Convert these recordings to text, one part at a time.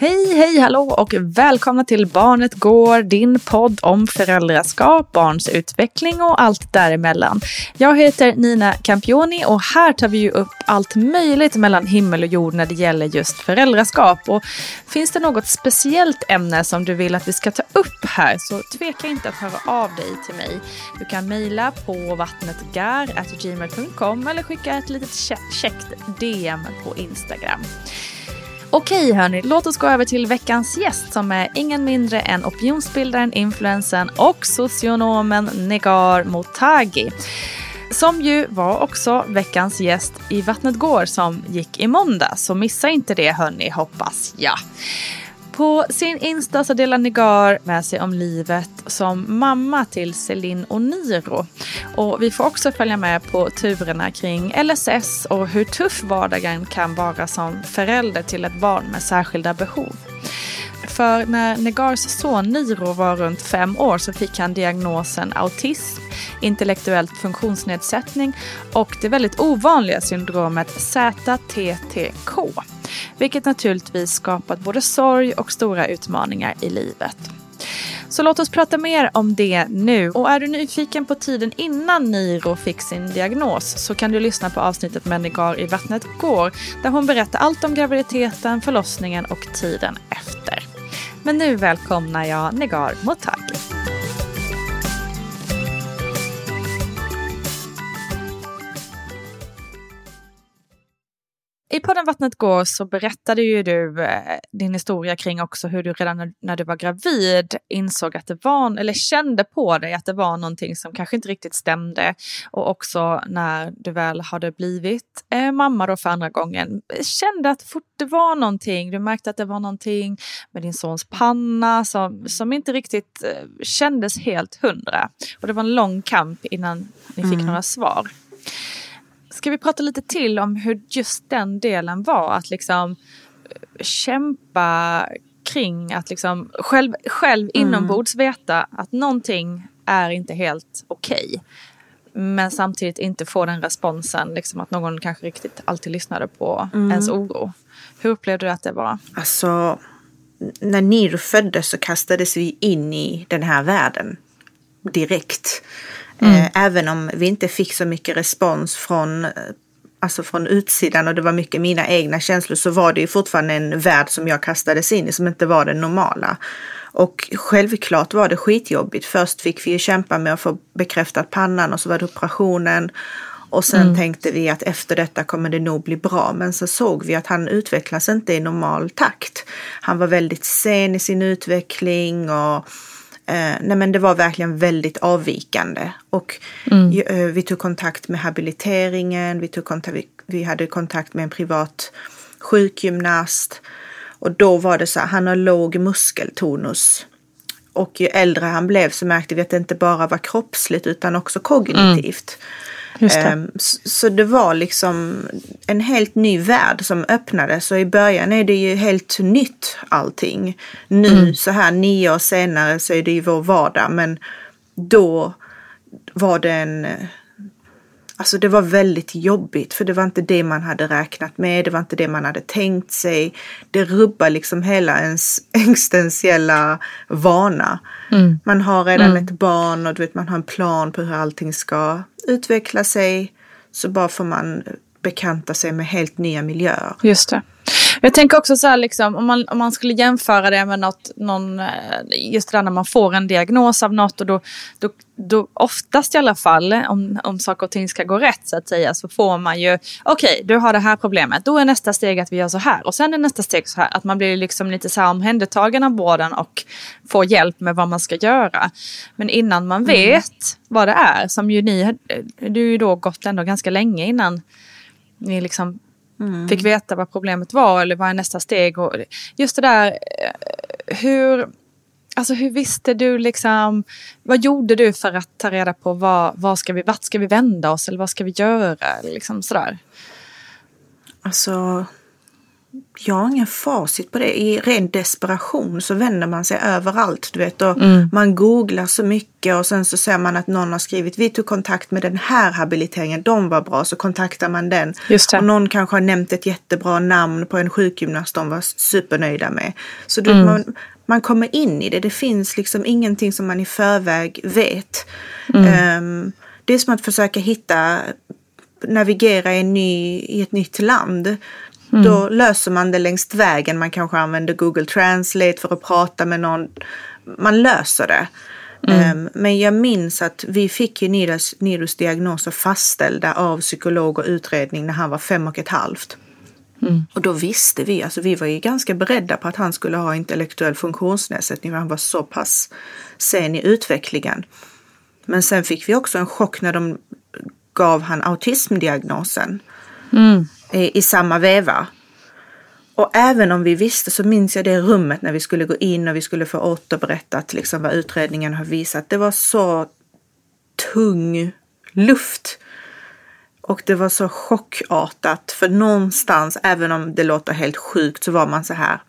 Hej, hej, hallå och välkomna till Barnet Går, din podd om föräldraskap, barns utveckling och allt däremellan. Jag heter Nina Campioni och här tar vi ju upp allt möjligt mellan himmel och jord när det gäller just föräldraskap. Och finns det något speciellt ämne som du vill att vi ska ta upp här så tveka inte att höra av dig till mig. Du kan mejla på vattnetgar.gmail.com eller skicka ett litet käckt DM på Instagram. Okej hörni, låt oss gå över till veckans gäst som är ingen mindre än opinionsbildaren, influensen och socionomen Negar Motagi. Som ju var också veckans gäst i Vattnet går som gick i måndag. Så missa inte det hörni, hoppas jag. På sin Insta så delar Negar med sig om livet som mamma till Celine och Niro. Och vi får också följa med på turerna kring LSS och hur tuff vardagen kan vara som förälder till ett barn med särskilda behov. För när Negars son Niro var runt fem år så fick han diagnosen autism, intellektuellt funktionsnedsättning och det väldigt ovanliga syndromet ZTTK. Vilket naturligtvis skapat både sorg och stora utmaningar i livet. Så låt oss prata mer om det nu. Och är du nyfiken på tiden innan Niro fick sin diagnos så kan du lyssna på avsnittet med Negar i Vattnet går där hon berättar allt om graviditeten, förlossningen och tiden efter. Men nu välkomnar jag Negar Motagli. Podden Vattnet går så berättade ju du eh, din historia kring också hur du redan när, du var gravid insåg att det var, eller kände på dig att det var någonting som kanske inte riktigt stämde. Och också när du väl hade blivit eh, mamma då för andra gången, kände att fort det var någonting, du märkte att det var någonting med din sons panna som, som inte riktigt eh, kändes helt hundra. Och det var en lång kamp innan ni fick mm. några svar. Ska vi prata lite till om hur just den delen var? Att liksom eh, kämpa kring att liksom själv, själv mm. inombords veta att någonting är inte helt okej. Okay. men samtidigt inte få den responsen, liksom att någon kanske riktigt alltid lyssnade på ens oro. Hur upplevde du att det var? Alltså, när Niro föddes så kastades vi in i den här världen direkt. Eh, även om vi inte fick så mycket respons från, eh, alltså från utsidan och det var mycket mina egna känslor så var det ju fortfarande en värld som jag kastades in i som inte var den normala. Och självklart var det skitjobbigt. Först fick vi ju kämpa med att få bekräftat pannan och så var det operationen. Och sen tänkte vi att efter detta kommer det nog bli bra. Men så såg vi att han utvecklas inte i normal takt. Han var väldigt sen i sin utveckling och eh, nej men det var verkligen väldigt avvikande. Och ju- eh, vi tog kontakt med habiliteringen, vi, tog kontakt, vi, vi hade kontakt med en privat sjukgymnast. Och då var det så här, han har låg muskeltonus. Och ju äldre han blev så märkte vi att det inte bara var kroppsligt utan också kognitivt. Just det. Ehm, Så det var liksom en helt ny värld som öppnades och i början är det ju helt nytt allting. Nu så här nio år senare så är det ju vår vardag men då var det en Alltså det var väldigt jobbigt för det var inte det man hade räknat med, det var inte det man hade tänkt sig. Det rubbar liksom hela ens existentiella vana. Man har redan ett barn och du vet, man har en plan på hur allting ska utveckla sig. Så bara får man bekanta sig med helt nya miljöer. Just det. Jag tänker också så här, liksom, om, man, om man skulle jämföra det med något, någon, eh, just det där när man får en diagnos av något och då, då, då oftast i alla fall, om, om saker och ting ska gå rätt så att säga, så får man ju, okej, du har det här problemet, då är nästa steg att vi gör så här och sen är nästa steg så här, att man blir liksom lite så här omhändertagen av vården och får hjälp med vad man ska göra. Men innan man vet vad det är, som ju ni, du har ju då gått ändå ganska länge innan ni liksom fick veta vad problemet var eller vad är nästa steg. Och just det där, eh, hur, alltså hur visste du liksom, vad gjorde du för att ta reda på vad, vad ska vi, vart ska vi vända oss eller vad ska vi göra? Liksom sådär. Alltså, jag har ingen facit på det. I ren desperation så vänder man sig överallt. Du vet, och Man googlar så mycket och sen så ser man att någon har skrivit vi tog kontakt med den här habiliteringen, de var bra, så kontaktar man den. Och någon kanske har nämnt ett jättebra namn på en sjukgymnast de var supernöjda med. Så du, man, man kommer in i det. Det finns liksom ingenting som man i förväg vet. Ehm, det är som att försöka hitta navigera i, en ny, i ett nytt land. Då löser man det längs vägen. Man kanske använder Google Translate för att prata med någon. Man löser det. Ehm, men jag minns att vi fick ju Nidos, Nidos diagnoser fastställda av psykolog och utredning när han var fem och ett halvt. Och då visste vi, alltså vi var ju ganska beredda på att han skulle ha intellektuell funktionsnedsättning. för Han var så pass sen i utvecklingen. Men sen fick vi också en chock när de gav han autismdiagnosen i, i samma veva. Och även om vi visste så minns jag det rummet när vi skulle gå in och vi skulle få återberättat liksom vad utredningen har visat. Det var så tung luft. Och det var så chockartat för någonstans, även om det låter helt sjukt, så var man så här.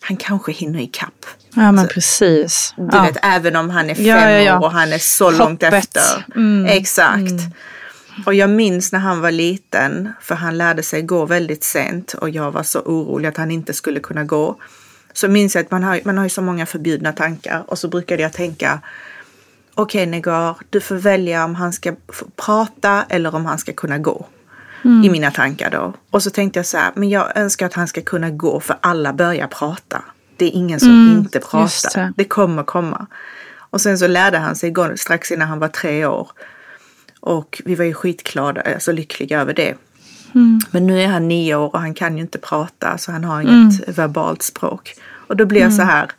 Han kanske hinner ikapp. Ja men precis. Du ja. vet, även om han är fem Ja, ja, år och han är så långt Hoppet. efter. Exakt. Och jag minns när han var liten, för han lärde sig gå väldigt sent och jag var så orolig att han inte skulle kunna gå. Så minns jag att man har, man har ju så många förbjudna tankar och så brukade jag tänka Okej Negar, du får välja om han ska prata eller om han ska kunna gå. I mina tankar då. Och så tänkte jag så här, men jag önskar att han ska kunna gå för alla börjar prata. Det är ingen som inte just pratar. det. Det kommer komma. Och sen så lärde han sig gå strax innan han var tre år. Och vi var ju skitglada, alltså lyckliga över det. Men nu är han nio år och han kan ju inte prata så han har inget verbalt språk. Och då blir jag så här,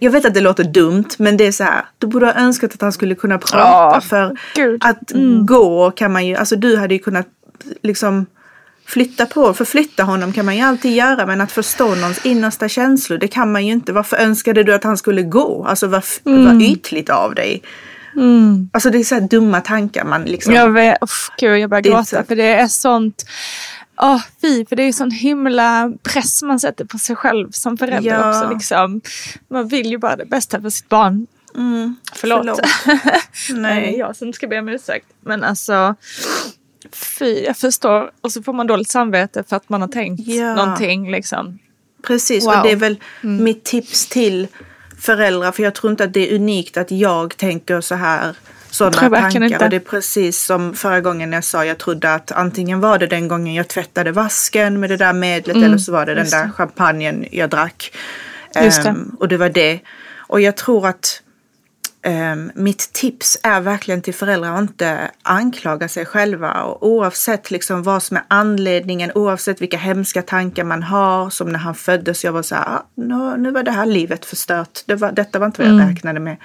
jag vet att det låter dumt men det är så här, du borde ha önskat att han skulle kunna prata. Ja, för gud. att gå kan man ju, alltså du hade ju kunnat liksom flytta på, förflytta honom kan man ju alltid göra men att förstå någons innersta känslor det kan man ju inte. Varför önskade du att han skulle gå? Alltså vad, vad ytligt av dig. Alltså det är så här dumma tankar man liksom. Jag vet, uff, gud, jag börjar gråta så- för det är sånt. Åh, fy, för det är ju sån himla press man sätter på sig själv som förälder Ja. också. Liksom. Man vill ju bara det bästa för sitt barn. Förlåt. förlåt. Nej, jag som ska be om ursäkt. Men alltså, fy, jag förstår. Och så får man dåligt samvete för att man har tänkt Ja. någonting liksom. Precis, Wow. och det är väl mitt tips till föräldrar. För jag tror inte att det är unikt att jag tänker så här. Sådana tankar. inte. Och det är precis som förra gången jag sa. Jag trodde att antingen var det den gången jag tvättade vasken med det där medlet. Eller så var det den Mm, där champagnen jag drack. Ehm, och det var det. Och jag tror att mitt tips är verkligen till föräldrar att inte anklaga sig själva. Och oavsett liksom vad som är anledningen, oavsett vilka hemska tankar man har. Som när han föddes, jag var så här, ah, nu, var det här livet förstört. Det var, detta var inte vad jag räknade med.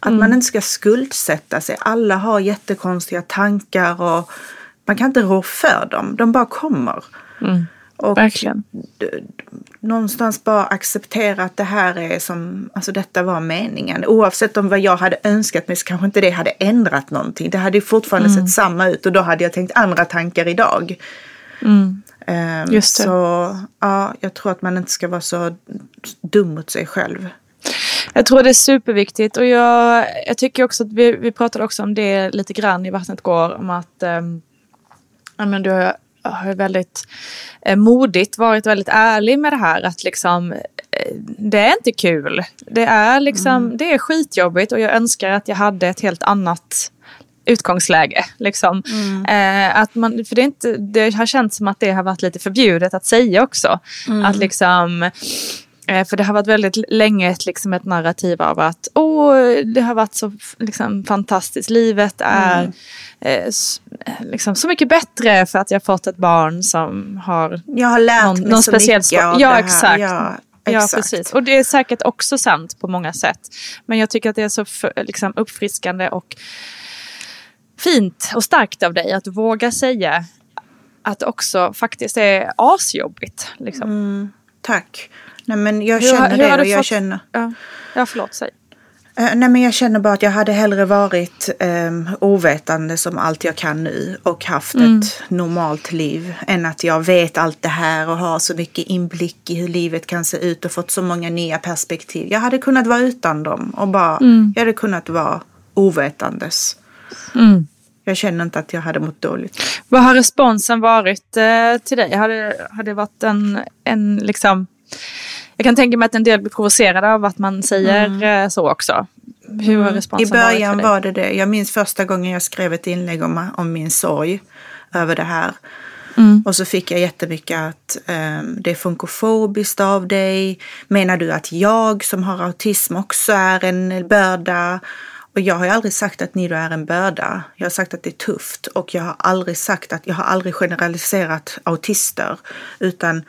Att man inte ska skuldsätta sig. Alla har jättekonstiga tankar och man kan inte rå för dem. De bara kommer. Och Verkligen. någonstans bara acceptera att det här är som, alltså detta var meningen. Oavsett om vad jag hade önskat mig så kanske inte det hade ändrat någonting. Det hade ju fortfarande Mm. sett samma ut och då hade jag tänkt andra tankar idag. Mm. Just det. Så ja, jag tror att man inte ska vara så dum mot sig själv. Jag tror det är superviktigt och jag, jag tycker också att vi, vi pratade också om det lite grann i Vattnet går om att um, men du har, har väldigt eh, modigt varit väldigt ärlig med det här att liksom eh, det är inte kul. Det är liksom, det är skitjobbigt och jag önskar att jag hade ett helt annat utgångsläge. Liksom. Eh, att man, för det, är inte, det har känts som att det har varit lite förbjudet att säga också. Att liksom, för det har varit väldigt länge ett, liksom ett narrativ av att Åh, det har varit så liksom, fantastiskt. Livet är eh, s- eh, liksom, så mycket bättre för att jag fått ett barn som har Jag har lärt någon, mig någon så speciell mycket av Ja, det här. exakt. Ja, Ja, exakt. precis. Och det är säkert också sant på många sätt. Men jag tycker att det är så för, liksom, uppfriskande och fint och starkt av dig att våga säga att det också faktiskt är asjobbigt. Liksom. Tack. Nej, men jag Hur- känner hur det och jag fått- känner... Ja, ja förlåt, säg. Eh, nej men jag känner bara att jag hade hellre varit um, ovetande som allt jag kan nu och haft ett normalt liv än att jag vet allt det här och har så mycket inblick i hur livet kan se ut och fått så många nya perspektiv. Jag hade kunnat vara utan dem och bara, jag hade kunnat vara ovetandes. Jag känner inte att jag hade mått dåligt. Vad har responsen varit eh, till dig? Har det, har det varit en, en liksom... Jag kan tänka mig att en del blir provocerade av att man säger eh, så också. Hur har I responsen början varit var det det. Jag minns första gången jag skrev ett inlägg om, om min sorg över det här. Och så fick jag jättemycket att ehm, det är funkofobiskt av dig. Menar du att jag som har autism också är en börda? Och jag har ju aldrig sagt att Nido är en börda. Jag har sagt att det är tufft och jag har aldrig sagt att jag har aldrig generaliserat autister utan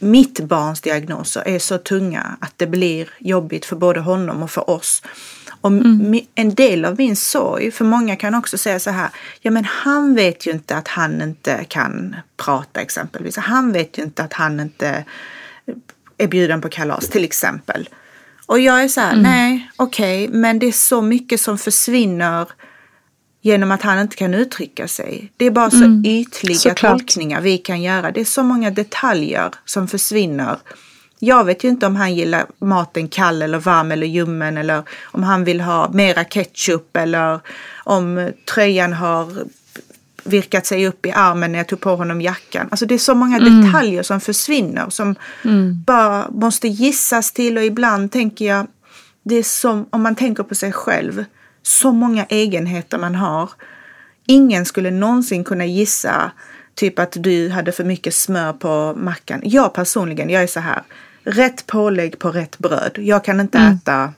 mitt barns diagnoser är så tunga att det blir jobbigt för både honom och för oss. Och mi- en del av min sorg, för många kan också säga så här, ja men han vet ju inte att han inte kan prata exempelvis. Han vet ju inte att han inte är bjuden på kalas till exempel. Och jag är så här, nej okej, men det är så mycket som försvinner genom att han inte kan uttrycka sig. Det är bara så ytliga Såklart. tolkningar vi kan göra. Det är så många detaljer som försvinner. Jag vet ju inte om han gillar maten kall eller varm eller ljummen eller om han vill ha mera ketchup eller om tröjan har virkat sig upp i armen när jag tog på honom jackan. Alltså det är så många detaljer som försvinner som bara måste gissas till och ibland tänker jag det är som om man tänker på sig själv. Så många egenheter man har. Ingen skulle någonsin kunna gissa typ att du hade för mycket smör på mackan. Jag personligen, jag är så här. Rätt pålägg på rätt bröd. Jag kan inte äta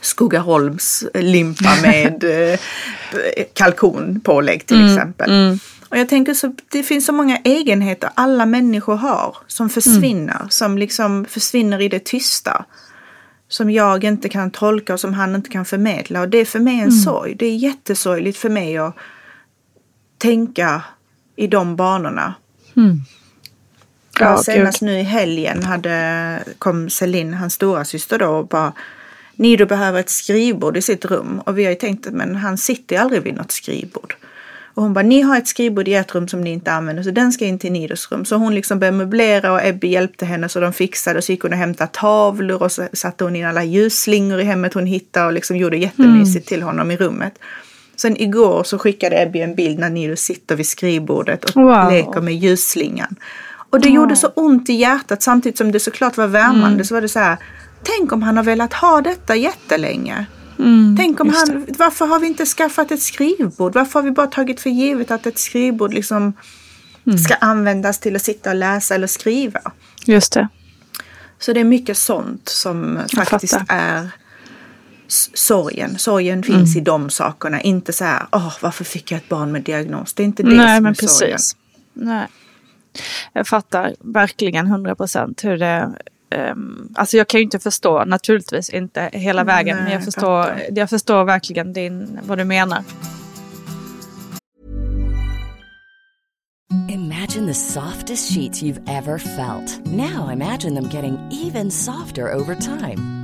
Skogaholms limpa med eh, kalkonpålägg till exempel. Och jag tänker så, det finns så många egenheter alla människor har som försvinner, som liksom försvinner i det tysta. Som jag inte kan tolka och som han inte kan förmedla. Och det är för mig en sorg. Det är jättesorgligt för mig att tänka i de banorna. Ja, Ja, senast nu i helgen hade, kom Celine, hans stora syster då och bara Nido behöver ett skrivbord i sitt rum och vi har ju tänkt att men han sitter ju aldrig vid något skrivbord. Och hon bara, ni har ett skrivbord i ert rum som ni inte använder så den ska in till Nidos rum. Så hon liksom började möblera och Ebbe hjälpte henne så de fixade och så gick hon och hämtade tavlor och så satte hon in alla ljusslingor i hemmet hon hittade och liksom gjorde jättemysigt till honom i rummet. Sen igår så skickade Ebbe en bild när Nido sitter vid skrivbordet och Wow. leker med ljusslingan. Och det gjorde så ont i hjärtat samtidigt som det såklart var värmande så var det så här. Tänk om han har velat ha detta jättelänge. Tänk om han, varför har vi inte skaffat ett skrivbord? Varför har vi bara tagit för givet att ett skrivbord liksom ska användas till att sitta och läsa eller skriva? Just det. Så det är mycket sånt som Jag faktiskt fattar. är sorgen. Sorgen finns i de sakerna. Inte så här, åh varför fick jag ett barn med diagnos? Det är inte det Nej, som men är sorgen. precis. Nej. Jag fattar verkligen 100 procent hur det... Um, alltså jag kan ju inte förstå, naturligtvis inte hela vägen, men Nej, jag jag förstår, fattar. jag förstår verkligen din, vad du menar. Imagine the softest sheets you've ever felt. Now imagine them getting even softer over time.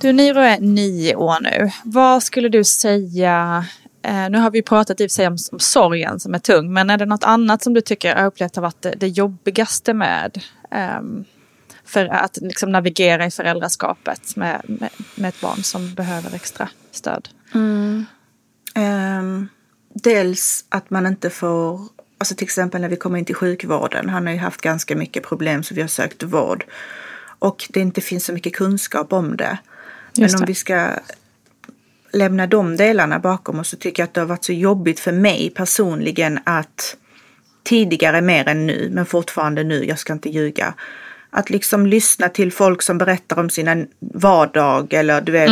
Du Niro är nio år nu. Vad skulle du säga, eh, nu har vi pratat i och för sig om, om sorgen som är tung, men är det något annat som du tycker har upplevt har varit det, det jobbigaste med ehm, för att liksom navigera i föräldraskapet med, med, med ett barn som behöver extra stöd? Mm. Ehm, dels att man inte får, alltså till exempel när vi kommer in till sjukvården, han har ju haft ganska mycket problem så vi har sökt vård. Och det inte finns så mycket kunskap om det. Men om vi ska lämna de delarna bakom oss så tycker jag att det har varit så jobbigt för mig personligen att tidigare mer än nu, men fortfarande nu, jag ska inte ljuga. Att liksom lyssna till folk som berättar om sina vardag eller du vet,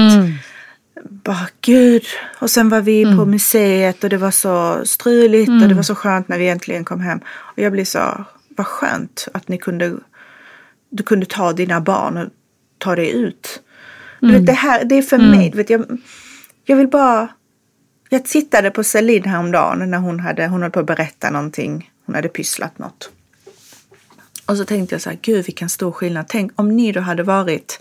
bara gud. Och sen var vi på museet och det var så struligt och det var så skönt när vi äntligen kom hem. Och jag blev så, vad skönt att ni kunde, du kunde ta dina barn och ta dig ut. Vet, det här, det är för mig, du vet, jag, jag vill bara, jag tittade på Celine häromdagen när hon hade, hon höll på att berätta någonting, hon hade pysslat något. Och så tänkte jag så här, gud vilken stor skillnad. Tänk om ni då hade varit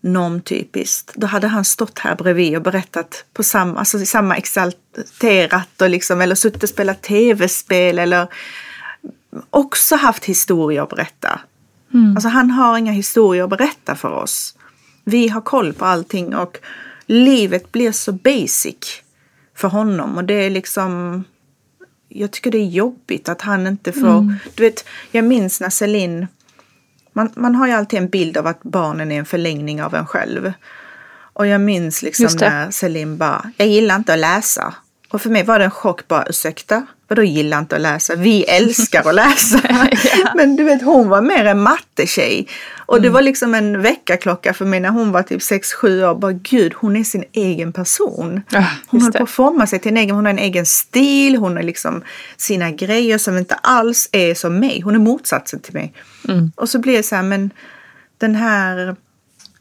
normtypiskt. Då hade han stått här bredvid och berättat på samma, alltså samma exalterat och liksom, eller suttit och spelat tv-spel eller också haft historier att berätta. Mm. Alltså han har inga historier att berätta för oss. Vi har koll på allting och livet blir så basic för honom och det är liksom jag tycker det är jobbigt att han inte får... Mm. Du vet, jag minns när Celine... Man, man har ju alltid en bild av att barnen är en förlängning av en själv. Och jag minns liksom när Celine bara, jag gillar inte att läsa. Och för mig var det en chock bara, ursäkta? Vadå gillar inte att läsa? Vi älskar att läsa. ja. Men du vet, hon var mer en mattetjej. Och mm. det var liksom en väckarklocka för mig när hon var typ 6-7 år. Bara gud, hon är sin egen person. Ja, hon håller på att forma sig till en egen, hon har en egen stil, hon har liksom sina grejer som inte alls är som mig. Hon är motsatsen till mig. Mm. Och så blir det så här, men den här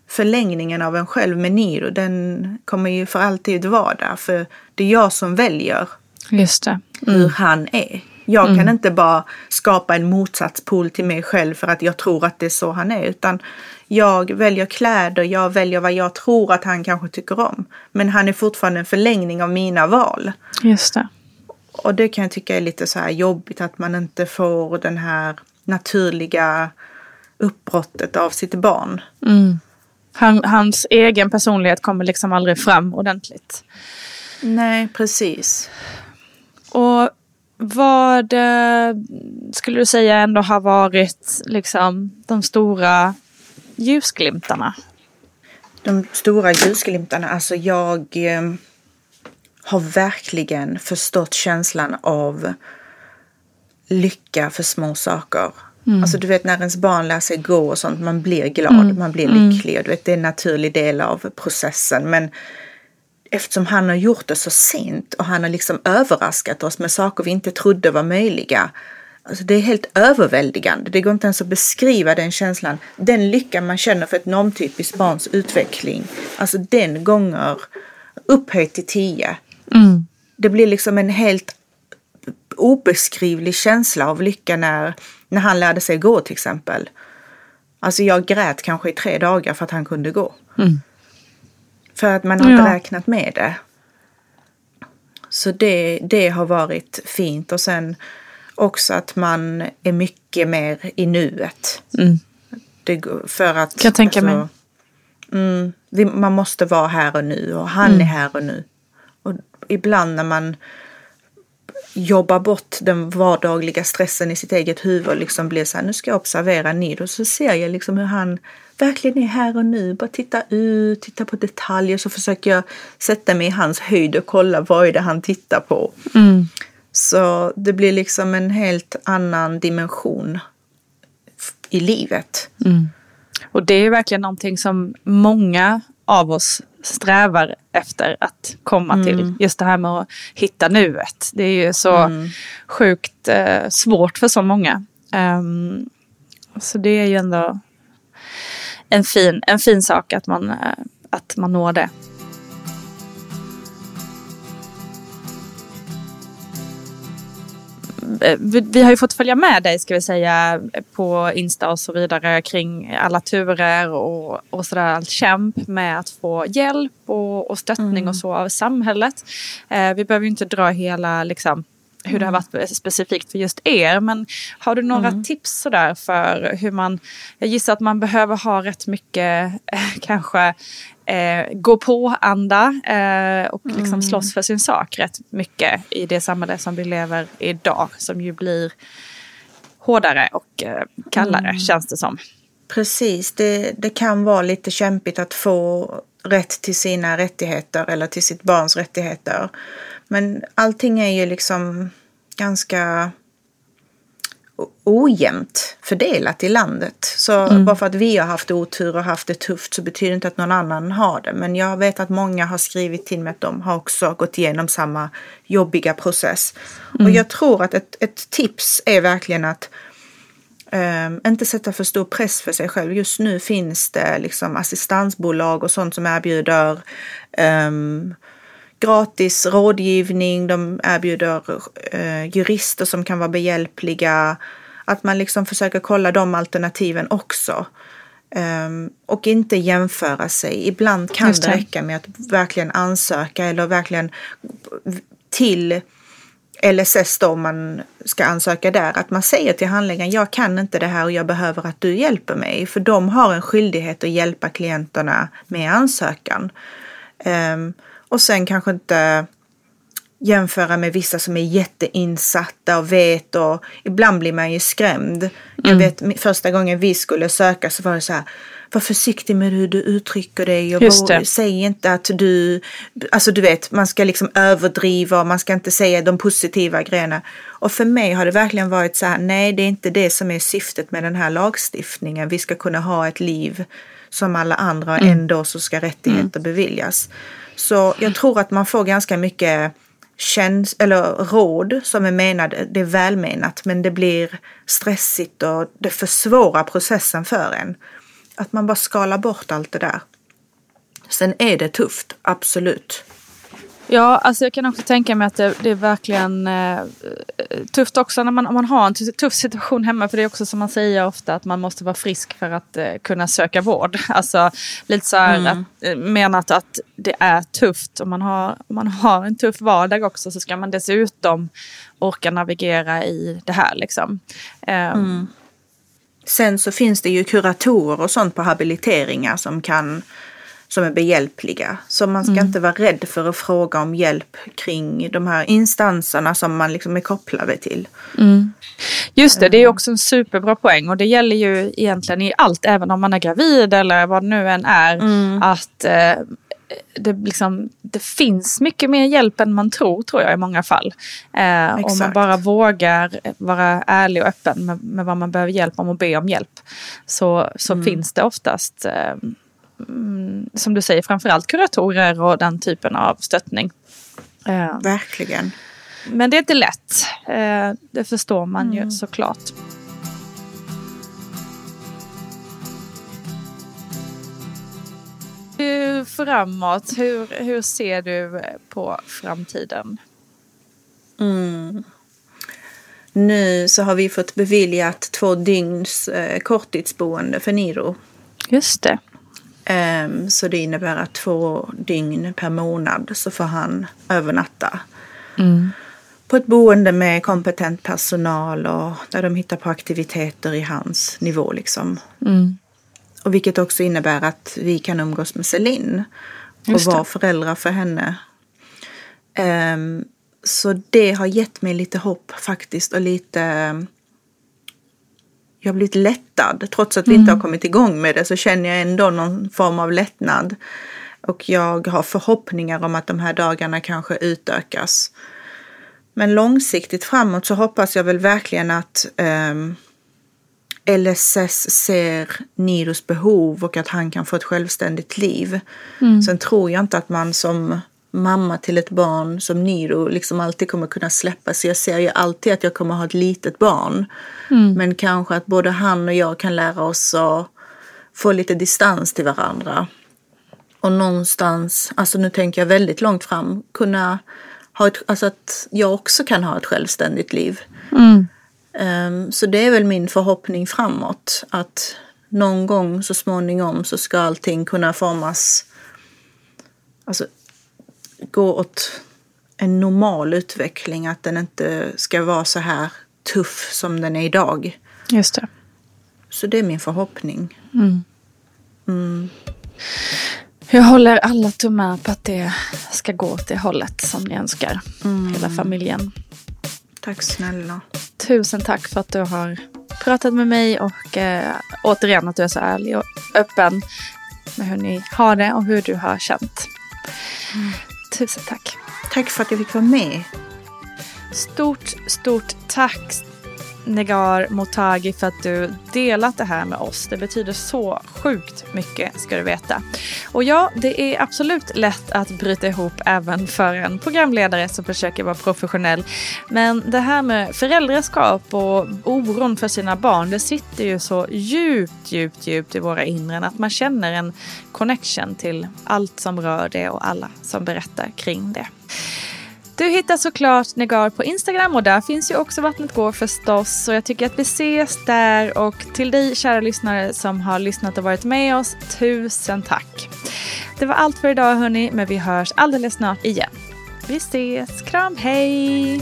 förlängningen av en själv med Niro, den kommer ju för alltid vara där. För det är jag som väljer Just det. Mm. hur han är. Jag mm. kan inte bara skapa en motsatspol till mig själv för att jag tror att det är så han är. Utan jag väljer kläder, jag väljer vad jag tror att han kanske tycker om. Men han är fortfarande en förlängning av mina val. Just det. Och det kan jag tycka är lite så här jobbigt att man inte får den här naturliga uppbrottet av sitt barn. Mm. Han, hans egen personlighet kommer liksom aldrig fram ordentligt. Nej, precis. Och vad eh, skulle du säga ändå har varit liksom de stora ljusglimtarna? De stora ljusglimtarna, alltså jag eh, har verkligen förstått känslan av lycka för små saker. Mm. Alltså du vet när ens barn lär sig gå och sånt, man blir glad, mm. man blir lycklig. Och du vet, det är en naturlig del av processen. Men eftersom han har gjort det så sent och han har liksom överraskat oss med saker vi inte trodde var möjliga. Alltså det är helt överväldigande. Det går inte ens att beskriva den känslan. Den lycka man känner för ett normtypiskt barns utveckling. Alltså den gånger upphöjt till tio. Mm. Det blir liksom en helt obeskrivlig känsla av lycka när, när han lärde sig gå till exempel. Alltså jag grät kanske i tre dagar för att han kunde gå. Mm. För att man har inte ja. räknat med det. Så det, det har varit fint. Och sen också att man är mycket mer i nuet. Mm. Det, för att, kan jag tänka alltså, mig. Mm, man måste vara här och nu och han mm. är här och nu. Och ibland när man jobba bort den vardagliga stressen i sitt eget huvud och liksom blir så här, nu ska jag observera Nido. Så ser jag liksom hur han verkligen är här och nu. Bara titta ut, titta på detaljer. Så försöker jag sätta mig i hans höjd och kolla vad är det han tittar på. Mm. Så det blir liksom en helt annan dimension i livet. Mm. Och det är verkligen någonting som många av oss strävar efter att komma mm. till. Just det här med att hitta nuet. Det är ju så mm. sjukt eh, svårt för så många. Um, så det är ju ändå en fin, en fin sak att man, eh, att man når det. Vi har ju fått följa med dig ska vi säga på Insta och så vidare kring alla turer och, och sådär allt kämp med att få hjälp och, och stöttning mm. och så av samhället. Eh, vi behöver ju inte dra hela liksom hur det har mm. varit specifikt för just er. Men har du några mm. tips sådär för hur man, jag gissar att man behöver ha rätt mycket kanske eh, gå på-anda eh, och liksom mm. slåss för sin sak rätt mycket i det samhälle som vi lever i idag. Som ju blir hårdare och eh, kallare mm. känns det som. Precis, det, det kan vara lite kämpigt att få rätt till sina rättigheter eller till sitt barns rättigheter. Men allting är ju liksom ganska ojämnt fördelat i landet. Så mm. bara för att vi har haft otur och haft det tufft så betyder det inte att någon annan har det. Men jag vet att många har skrivit till mig att de har också gått igenom samma jobbiga process. Mm. Och jag tror att ett, ett tips är verkligen att um, inte sätta för stor press för sig själv. Just nu finns det liksom assistansbolag och sånt som erbjuder um, gratis rådgivning, de erbjuder eh, jurister som kan vara behjälpliga. Att man liksom försöker kolla de alternativen också. Um, och inte jämföra sig. Ibland kan det. det räcka med att verkligen ansöka eller verkligen till LSS då om man ska ansöka där, att man säger till handläggaren jag kan inte det här och jag behöver att du hjälper mig. För de har en skyldighet att hjälpa klienterna med ansökan. Um, och sen kanske inte jämföra med vissa som är jätteinsatta och vet och ibland blir man ju skrämd. Mm. Jag vet första gången vi skulle söka så var det så här var försiktig med hur du uttrycker dig och bara, säg inte att du, alltså du vet, man ska liksom överdriva och man ska inte säga de positiva grejerna. Och för mig har det verkligen varit så här, nej det är inte det som är syftet med den här lagstiftningen. Vi ska kunna ha ett liv som alla andra och mm. ändå så ska rättigheter mm. beviljas. Så jag tror att man får ganska mycket käns eller råd som är menade, det är välmenat men det blir stressigt och det försvårar processen för en. Att man bara skalar bort allt det där. Sen är det tufft, absolut. Ja, alltså jag kan också tänka mig att det, det är verkligen eh, tufft också när man, om man har en tuff situation hemma. För det är också som man säger ofta att man måste vara frisk för att eh, kunna söka vård. Alltså lite så här mm. att, eh, menat att det är tufft. Om man, har, om man har en tuff vardag också så ska man dessutom orka navigera i det här liksom. Eh, mm. Sen så finns det ju kuratorer och sånt på habiliteringar som kan som är behjälpliga. Så man ska mm. inte vara rädd för att fråga om hjälp kring de här instanserna som man liksom är kopplade till. Mm. Just det, det är också en superbra poäng och det gäller ju egentligen i allt, även om man är gravid eller vad det nu än är, mm. att eh, det, liksom, det finns mycket mer hjälp än man tror, tror jag i många fall. Eh, om man bara vågar vara ärlig och öppen med, med, vad man behöver hjälp om och be om hjälp. Så, så mm. finns det oftast, eh, som du säger, framförallt kuratorer och den typen av stöttning. Eh, Verkligen. Men det är inte lätt. Eh, det förstår man mm. ju såklart. framåt, hur, hur ser du på framtiden? Mm. Nu så har vi fått beviljat två dygns eh, korttidsboende för Niro. Just det. Um, så det innebär att två dygn per månad så får han övernatta. Mm. På ett boende med kompetent personal och där de hittar på aktiviteter i hans nivå liksom. Mm. Och vilket också innebär att vi kan umgås med Celine och vara föräldrar för henne. Um, så det har gett mig lite hopp faktiskt och lite... Jag har blivit lättad. Trots att vi mm. inte har mm. kommit igång med det så känner jag ändå någon form av lättnad. Och jag har förhoppningar om att de här dagarna kanske utökas. Men långsiktigt framåt så hoppas jag väl verkligen att um, LSS ser Nidos behov och att han kan få ett självständigt liv. Mm. Sen tror jag inte att man som mamma till ett barn som Nido liksom alltid kommer kunna släppa. Så jag ser ju alltid att jag kommer ha ett litet barn. Mm. Men kanske att både han och jag kan lära oss att få lite distans till varandra. Och någonstans, alltså nu tänker jag väldigt långt fram, kunna ha ett, alltså att jag också kan ha ett självständigt liv. Mm. Um, så det är väl min förhoppning framåt att någon gång så småningom så ska allting kunna formas, alltså gå åt en normal utveckling, att den inte ska vara så här tuff som den är idag. Just det. Så det är min förhoppning. Mm. Mm. Jag håller alla tummar på att det ska gå åt det hållet som ni önskar, mm. hela familjen. Tack snälla. Tusen tack för att du har pratat med mig och eh, återigen att du är så ärlig och öppen med hur ni har det och hur du har känt. Mm. Tusen tack. Tack för att jag fick vara med. Stort, stort tack Negar Motagi för att du delat det här med oss. Det betyder så sjukt mycket ska du veta. Och ja, det är absolut lätt att bryta ihop även för en programledare som försöker vara professionell. Men det här med föräldraskap och oron för sina barn, det sitter ju så djupt, djupt, djupt i våra inren att man känner en connection till allt som rör det och alla som berättar kring det. Du hittar såklart Negar på Instagram och där finns ju också Vattnet går förstås. Så jag tycker att vi ses där och till dig kära lyssnare som har lyssnat och varit med oss, tusen tack. Det var allt för idag hörni, men vi hörs alldeles snart igen. Vi ses, kram, hej!